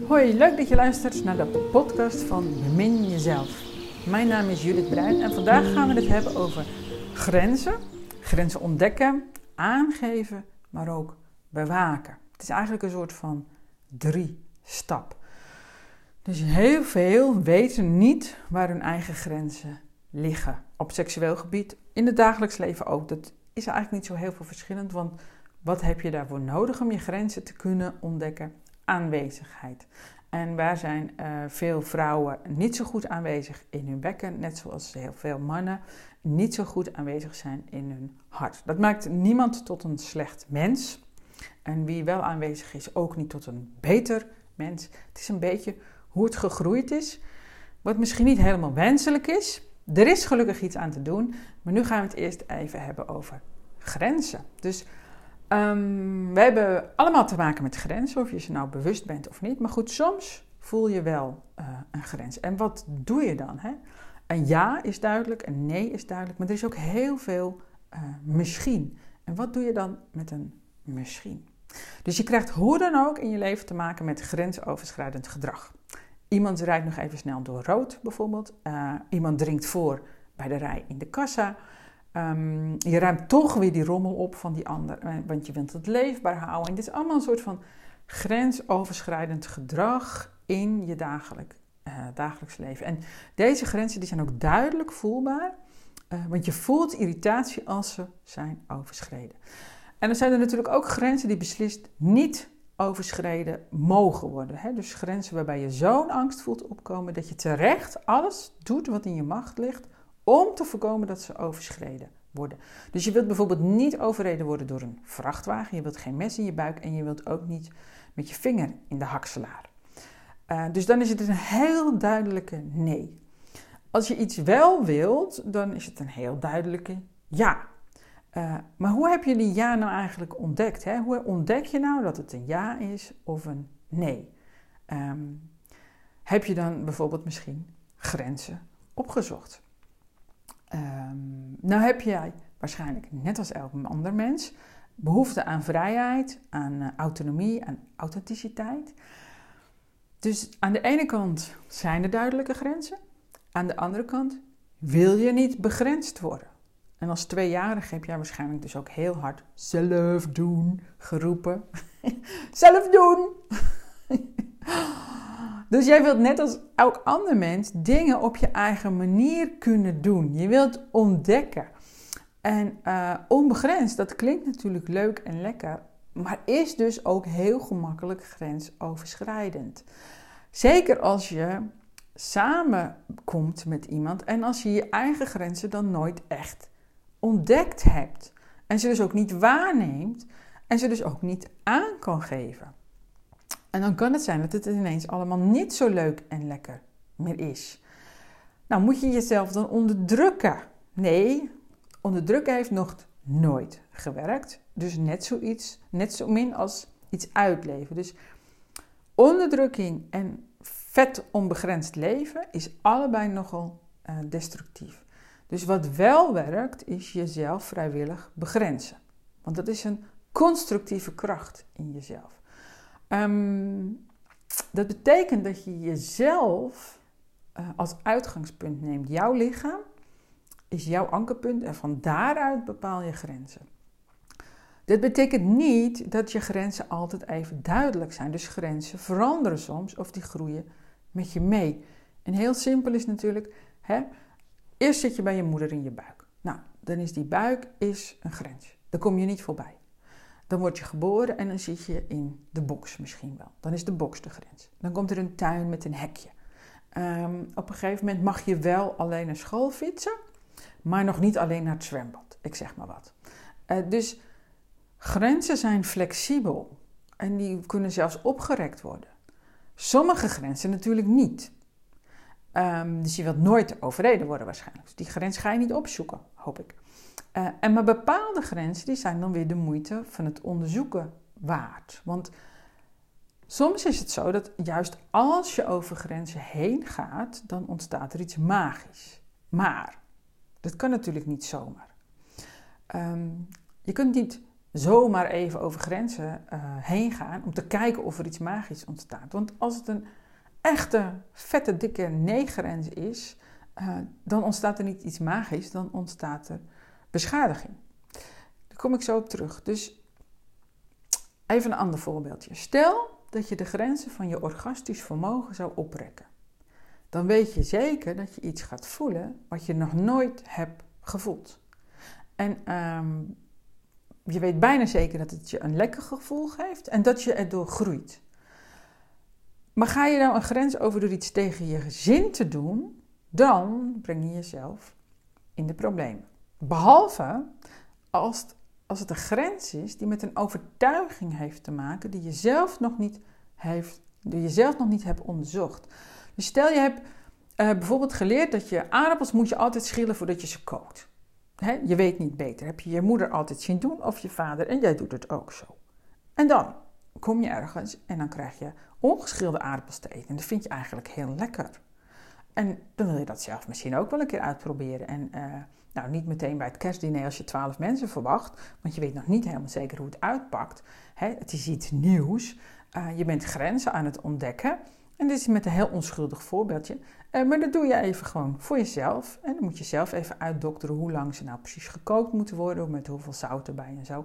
Hoi, leuk dat je luistert naar de podcast van Bemin Jezelf. Mijn naam is Judith Bruin en vandaag gaan we het hebben over grenzen. Grenzen ontdekken, aangeven, maar ook bewaken. Het is eigenlijk een soort van drie stap. Dus heel veel weten niet waar hun eigen grenzen liggen. Op seksueel gebied, in het dagelijks leven ook. Dat is eigenlijk niet zo heel veel verschillend, want wat heb je daarvoor nodig om je grenzen te kunnen ontdekken? Aanwezigheid. En waar zijn uh, veel vrouwen niet zo goed aanwezig in hun bekken, net zoals heel veel mannen niet zo goed aanwezig zijn in hun hart. Dat maakt niemand tot een slecht mens. En wie wel aanwezig is, ook niet tot een beter mens. Het is een beetje hoe het gegroeid is, wat misschien niet helemaal wenselijk is. Er is gelukkig iets aan te doen, maar nu gaan we het eerst even hebben over grenzen. Dus um, we hebben allemaal te maken met grenzen, of je ze nou bewust bent of niet. Maar goed, soms voel je wel uh, een grens. En wat doe je dan? Hè? Een ja is duidelijk, een nee is duidelijk, maar er is ook heel veel uh, misschien. En wat doe je dan met een misschien? Dus je krijgt hoe dan ook in je leven te maken met grensoverschrijdend gedrag. Iemand rijdt nog even snel door rood bijvoorbeeld. Uh, iemand drinkt voor bij de rij in de kassa. Um, je ruimt toch weer die rommel op van die ander, eh, want je wilt het leefbaar houden. En dit is allemaal een soort van grensoverschrijdend gedrag in je dagelijk, uh, dagelijks leven. En deze grenzen die zijn ook duidelijk voelbaar, uh, want je voelt irritatie als ze zijn overschreden. En dan zijn er natuurlijk ook grenzen die beslist niet overschreden mogen worden. Hè? Dus grenzen waarbij je zo'n angst voelt opkomen dat je terecht alles doet wat in je macht ligt om te voorkomen dat ze overschreden worden. Dus je wilt bijvoorbeeld niet overreden worden door een vrachtwagen, je wilt geen mes in je buik en je wilt ook niet met je vinger in de hakselaar. Uh, dus dan is het een heel duidelijke nee. Als je iets wel wilt, dan is het een heel duidelijke ja. Uh, maar hoe heb je die ja nou eigenlijk ontdekt? Hè? Hoe ontdek je nou dat het een ja is of een nee? Um, heb je dan bijvoorbeeld misschien grenzen opgezocht? Um, nou heb jij waarschijnlijk, net als elk ander mens, behoefte aan vrijheid, aan uh, autonomie, aan authenticiteit. Dus aan de ene kant zijn er duidelijke grenzen, aan de andere kant wil je niet begrensd worden. En als tweejarige heb jij waarschijnlijk dus ook heel hard zelf doen geroepen. zelf doen! Dus jij wilt net als elk ander mens dingen op je eigen manier kunnen doen. Je wilt ontdekken. En uh, onbegrensd, dat klinkt natuurlijk leuk en lekker, maar is dus ook heel gemakkelijk grensoverschrijdend. Zeker als je samenkomt met iemand en als je je eigen grenzen dan nooit echt ontdekt hebt. En ze dus ook niet waarneemt en ze dus ook niet aan kan geven. En dan kan het zijn dat het ineens allemaal niet zo leuk en lekker meer is. Nou, moet je jezelf dan onderdrukken? Nee, onderdrukken heeft nog nooit gewerkt. Dus net zoiets, net zo min als iets uitleven. Dus onderdrukking en vet onbegrensd leven is allebei nogal uh, destructief. Dus wat wel werkt, is jezelf vrijwillig begrenzen. Want dat is een constructieve kracht in jezelf. Um, dat betekent dat je jezelf uh, als uitgangspunt neemt. Jouw lichaam is jouw ankerpunt en van daaruit bepaal je grenzen. Dit betekent niet dat je grenzen altijd even duidelijk zijn. Dus grenzen veranderen soms of die groeien met je mee. En heel simpel is natuurlijk, hè, eerst zit je bij je moeder in je buik. Nou, dan is die buik is een grens. Daar kom je niet voorbij. Dan word je geboren en dan zit je in de box misschien wel. Dan is de box de grens. Dan komt er een tuin met een hekje. Um, op een gegeven moment mag je wel alleen naar school fietsen, maar nog niet alleen naar het zwembad. Ik zeg maar wat. Uh, dus grenzen zijn flexibel en die kunnen zelfs opgerekt worden. Sommige grenzen natuurlijk niet. Um, dus je wilt nooit overreden worden waarschijnlijk. Dus die grens ga je niet opzoeken, hoop ik. Uh, en maar bepaalde grenzen die zijn dan weer de moeite van het onderzoeken waard. Want soms is het zo dat juist als je over grenzen heen gaat, dan ontstaat er iets magisch. Maar dat kan natuurlijk niet zomaar. Um, je kunt niet zomaar even over grenzen uh, heen gaan om te kijken of er iets magisch ontstaat. Want als het een echte, vette, dikke nee-grens is, uh, dan ontstaat er niet iets magisch, dan ontstaat er beschadiging. Daar kom ik zo op terug. Dus even een ander voorbeeldje. Stel dat je de grenzen van je orgastisch vermogen zou oprekken. Dan weet je zeker dat je iets gaat voelen wat je nog nooit hebt gevoeld. En um, je weet bijna zeker dat het je een lekker gevoel geeft en dat je erdoor groeit. Maar ga je nou een grens over door iets tegen je zin te doen, dan breng je jezelf in de problemen. Behalve als als het een grens is die met een overtuiging heeft te maken die je zelf nog niet, heeft, die je zelf nog niet hebt onderzocht. Dus stel je hebt uh, bijvoorbeeld geleerd dat je aardappels moet je altijd schillen voordat je ze kookt. Je weet niet beter. Heb je je moeder altijd zien doen of je vader en jij doet het ook zo. En dan kom je ergens en dan krijg je ongeschilde aardappels te eten. En dat vind je eigenlijk heel lekker. En dan wil je dat zelf misschien ook wel een keer uitproberen. En uh, nou, niet meteen bij het kerstdiner als je twaalf mensen verwacht, want je weet nog niet helemaal zeker hoe het uitpakt. Hè? Het is iets nieuws. Uh, je bent grenzen aan het ontdekken. En dit is met een heel onschuldig voorbeeldje. Uh, maar dat doe je even gewoon voor jezelf. En dan moet je zelf even uitdokteren hoe lang ze nou precies gekookt moeten worden, met hoeveel zout erbij en zo.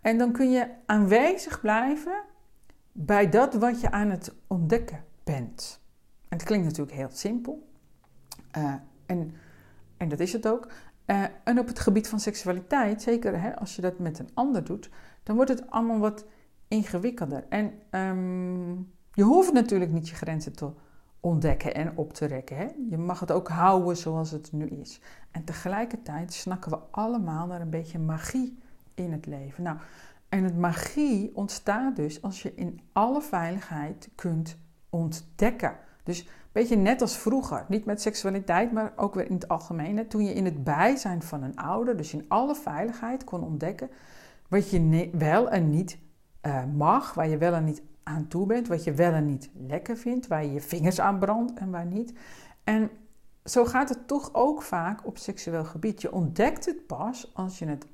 En dan kun je aanwezig blijven bij dat wat je aan het ontdekken bent. En het klinkt natuurlijk heel simpel. Uh, en, en dat is het ook. Uh, en op het gebied van seksualiteit, zeker hè, als je dat met een ander doet, dan wordt het allemaal wat ingewikkelder. En um, je hoeft natuurlijk niet je grenzen te ontdekken en op te rekken. Hè? Je mag het ook houden zoals het nu is. En tegelijkertijd snakken we allemaal naar een beetje magie in het leven. Nou, en het magie ontstaat dus als je in alle veiligheid kunt ontdekken. Dus een beetje net als vroeger. Niet met seksualiteit, maar ook weer in het algemeen. Toen je in het bijzijn van een ouder, dus in alle veiligheid, kon ontdekken wat je wel en niet uh, mag, waar je wel en niet aan toe bent, wat je wel en niet lekker vindt, waar je je vingers aan brandt en waar niet. En zo gaat het toch ook vaak op seksueel gebied. Je ontdekt het pas als je het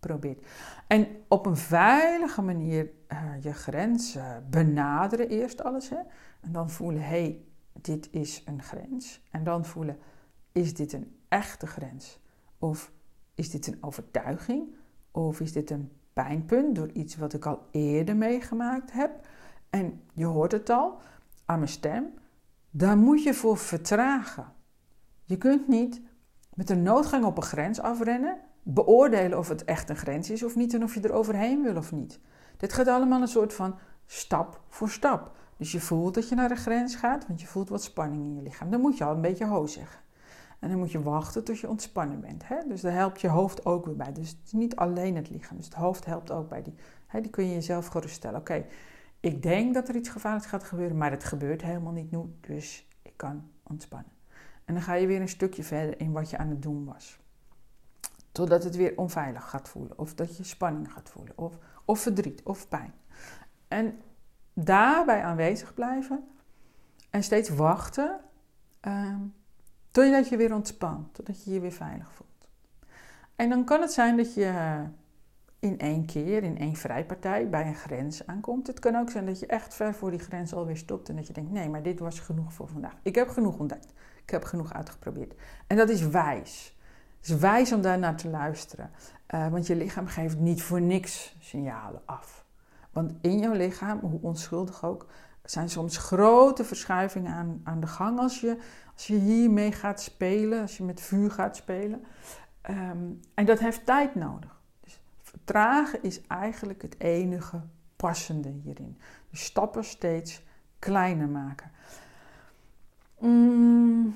uitprobeert. En op een veilige manier uh, je grenzen benaderen eerst alles. Hè? En dan voelen, hé, hey, dit is een grens. En dan voelen, is dit een echte grens? Of is dit een overtuiging? Of is dit een pijnpunt door iets wat ik al eerder meegemaakt heb? En je hoort het al aan mijn stem. Daar moet je voor vertragen. Je kunt niet met een noodgang op een grens afrennen, beoordelen of het echt een grens is of niet en of je er overheen wil of niet. Dit gaat allemaal een soort van stap voor stap. Dus je voelt dat je naar de grens gaat, want je voelt wat spanning in je lichaam. Dan moet je al een beetje ho zeggen. En dan moet je wachten tot je ontspannen bent. Hè? Dus daar helpt je hoofd ook weer bij. Dus het is niet alleen het lichaam. Dus het hoofd helpt ook bij die. Hè? Die kun je jezelf geruststellen. Oké, ik denk dat er iets gevaarlijks gaat gebeuren, maar het gebeurt helemaal niet nu. Dus ik kan ontspannen. En dan ga je weer een stukje verder in wat je aan het doen was. Totdat het weer onveilig gaat voelen. Of dat je spanning gaat voelen. Of, of verdriet of pijn. En daarbij aanwezig blijven. En steeds wachten. Uh, totdat je weer ontspant. Totdat je je weer veilig voelt. En dan kan het zijn dat je in één keer, in één vrijpartij, bij een grens aankomt. Het kan ook zijn dat je echt ver voor die grens alweer stopt en dat je denkt: nee, maar dit was genoeg voor vandaag. Ik heb genoeg ontdekt. Ik heb genoeg uitgeprobeerd. En dat is wijs. Het is wijs om daar naar te luisteren. Uh, want je lichaam geeft niet voor niks signalen af. Want in jouw lichaam, hoe onschuldig ook, zijn soms grote verschuivingen aan, aan de gang als je, als je hiermee gaat spelen, als je met vuur gaat spelen. Um, en dat heeft tijd nodig. Vertragen is eigenlijk het enige passende hierin. Dus stappen steeds kleiner maken. Mm.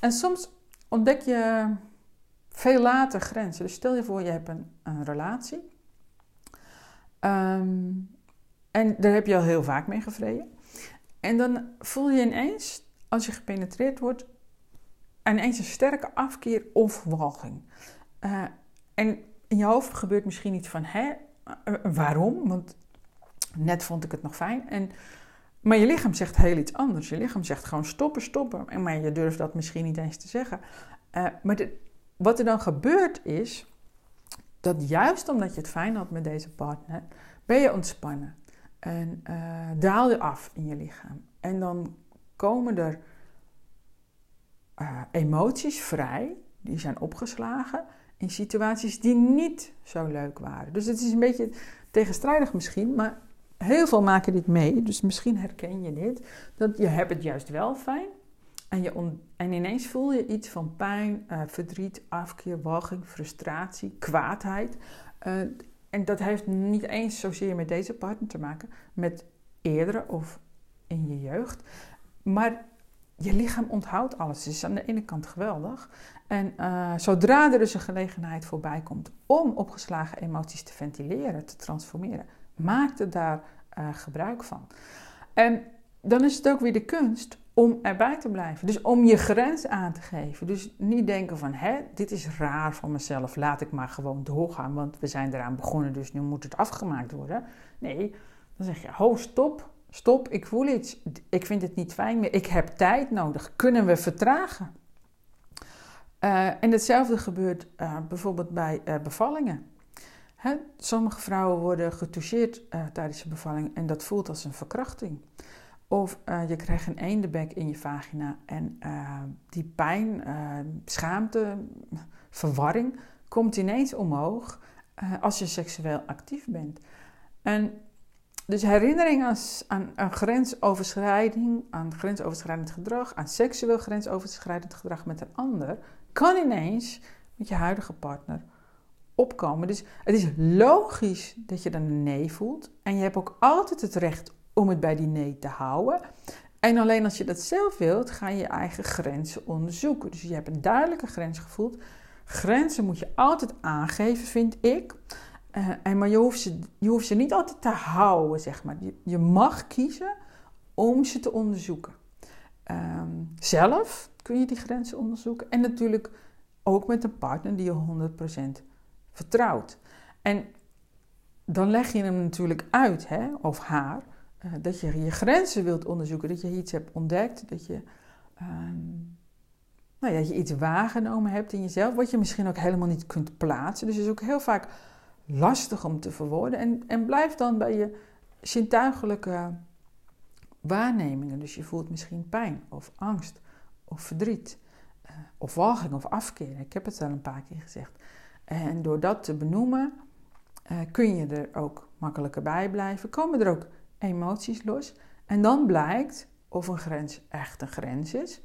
En soms ontdek je veel later grenzen. Dus stel je voor, je hebt een, een relatie. Um, en daar heb je al heel vaak mee gevreden. En dan voel je ineens, als je gepenetreerd wordt, ineens een sterke afkeer of walging. Uh, en in je hoofd gebeurt misschien iets van, hè, eh, waarom? Want net vond ik het nog fijn. En, maar je lichaam zegt heel iets anders. Je lichaam zegt gewoon stoppen, stoppen. Maar je durft dat misschien niet eens te zeggen. Uh, maar wat er dan gebeurt is, dat juist omdat je het fijn had met deze partner, ben je ontspannen. En uh, daal je af in je lichaam. En dan komen er uh, emoties vrij, die zijn opgeslagen in situaties die niet zo leuk waren. Dus het is een beetje tegenstrijdig misschien, maar heel veel maken dit mee. Dus misschien herken je dit. Dat je hebt het juist wel fijn. En, je en ineens voel je iets van pijn, uh, verdriet, afkeer, walging, frustratie, kwaadheid. Uh, en dat heeft niet eens zozeer met deze partner te maken, met eerdere of in je jeugd. Maar je lichaam onthoudt alles. Het is aan de ene kant geweldig. En uh, zodra er dus een gelegenheid voorbij komt om opgeslagen emoties te ventileren, te transformeren, maak er daar uh, gebruik van. En dan is het ook weer de kunst om erbij te blijven. Dus om je grens aan te geven. Dus niet denken van, hè, dit is raar van mezelf, laat ik maar gewoon doorgaan, want we zijn eraan begonnen, dus nu moet het afgemaakt worden. Nee, dan zeg je, ho, stop, stop, ik voel iets, ik vind het niet fijn meer, ik heb tijd nodig, kunnen we vertragen? Uh, en hetzelfde gebeurt uh, bijvoorbeeld bij bevallingen. Sommige vrouwen worden getoucheerd tijdens de bevalling en dat voelt als een verkrachting. Of uh, je krijgt een eendebek in je vagina en uh, die pijn, schaamte, verwarring komt ineens omhoog als je seksueel actief bent. En dus herinnering aan, aan, aan, grensoverschrijding, aan grensoverschrijdend gedrag, aan seksueel grensoverschrijdend gedrag met een ander, kan ineens met je huidige partner opkomen. Dus het is logisch dat je dan een nee voelt. En je hebt ook altijd het recht om het bij die nee te houden. En alleen als je dat zelf wilt, ga je je eigen grenzen onderzoeken. Dus je hebt een duidelijke grens gevoeld. Grenzen moet je altijd aangeven, vind ik. Uh, en, maar je hoeft, ze, je niet altijd te houden, zeg maar. Je, mag kiezen om ze te onderzoeken. Um, zelf kun je die grenzen onderzoeken. En natuurlijk ook met een partner die je 100% vertrouwt. En dan leg je hem natuurlijk uit, hè, of haar, uh, dat je je grenzen wilt onderzoeken, dat je iets hebt ontdekt, dat je, um, nou ja, je iets waargenomen hebt in jezelf, wat je misschien ook helemaal niet kunt plaatsen. Dus is ook heel vaak lastig om te verwoorden. En, en blijf dan bij je zintuigelijke waarnemingen. Dus je voelt misschien pijn of angst of verdriet uh, of walging of afkeer. Ik heb het al een paar keer gezegd. En door dat te benoemen uh, kun je er ook makkelijker bij blijven. Komen er ook emoties los. En dan blijkt of een grens echt een grens is.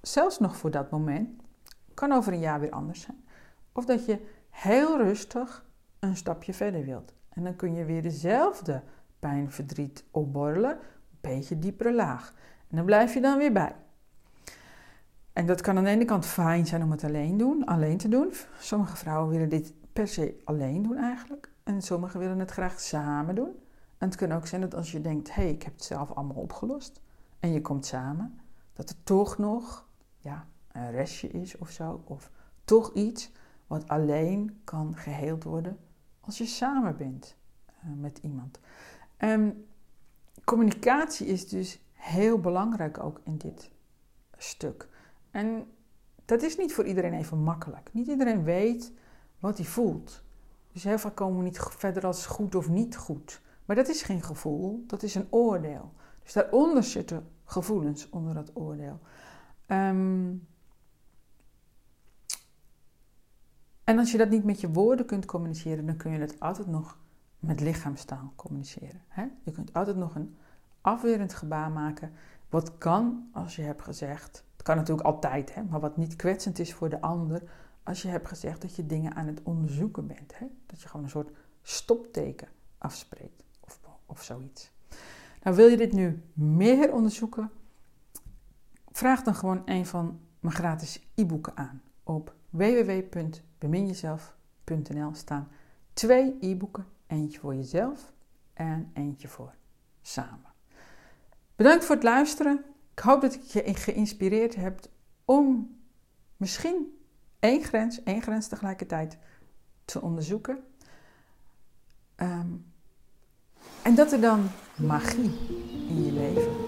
Zelfs nog voor dat moment. Kan over een jaar weer anders zijn. Of dat je heel rustig een stapje verder wilt. En dan kun je weer dezelfde pijn, verdriet opborrelen. Een beetje diepere laag. En dan blijf je dan weer bij. En dat kan aan de ene kant fijn zijn om het alleen, doen, alleen te doen. Sommige vrouwen willen dit per se alleen doen eigenlijk. En sommigen willen het graag samen doen. En het kan ook zijn dat als je denkt, hé, hey, ik heb het zelf allemaal opgelost. En je komt samen, dat er toch nog ja, een restje is of zo. Of toch iets wat alleen kan geheeld worden als je samen bent uh, met iemand. En communicatie is dus heel belangrijk ook in dit stuk. En dat is niet voor iedereen even makkelijk. Niet iedereen weet wat hij voelt. Dus heel vaak komen we niet verder als goed of niet goed. Maar dat is geen gevoel, dat is een oordeel. Dus daaronder zitten gevoelens onder dat oordeel. Um, en als je dat niet met je woorden kunt communiceren, dan kun je het altijd nog met lichaamstaal communiceren. Hè? Je kunt altijd nog een afwerend gebaar maken. Wat kan als je hebt gezegd, kan natuurlijk altijd, hè, maar wat niet kwetsend is voor de ander, als je hebt gezegd dat je dingen aan het onderzoeken bent. Hè? Dat je gewoon een soort stopteken afspreekt of zoiets. Nou, wil je dit nu meer onderzoeken? Vraag dan gewoon een van mijn gratis e-boeken aan. Op www.beminjezelf.nl staan twee e-boeken. Eentje voor jezelf en eentje voor samen. Bedankt voor het luisteren. Ik hoop dat ik je geïnspireerd heb om misschien één grens, één grens tegelijkertijd te onderzoeken. Um, en dat er dan magie in je leven